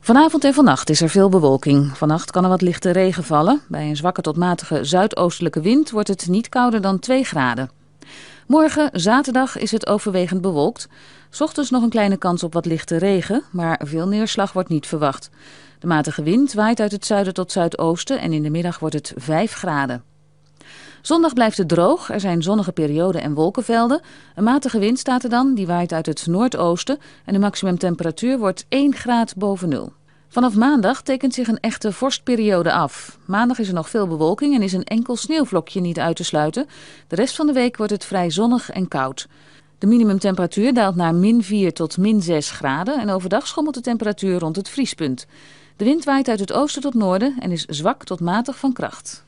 Vanavond en vannacht is er veel bewolking. Vannacht kan er wat lichte regen vallen. Bij een zwakke tot matige zuidoostelijke wind wordt het niet kouder dan 2 graden. Morgen, zaterdag, is het overwegend bewolkt. Ochtends nog een kleine kans op wat lichte regen, maar veel neerslag wordt niet verwacht. De matige wind waait uit het zuiden tot zuidoosten en in de middag wordt het 5 graden. Zondag blijft het droog, er zijn zonnige perioden en wolkenvelden. Een matige wind staat er dan, die waait uit het noordoosten en de maximumtemperatuur wordt 1 graad boven nul. Vanaf maandag tekent zich een echte vorstperiode af. Maandag is er nog veel bewolking en is een enkel sneeuwvlokje niet uit te sluiten. De rest van de week wordt het vrij zonnig en koud. De minimumtemperatuur daalt naar min 4 tot min 6 graden en overdag schommelt de temperatuur rond het vriespunt. De wind waait uit het oosten tot noorden en is zwak tot matig van kracht.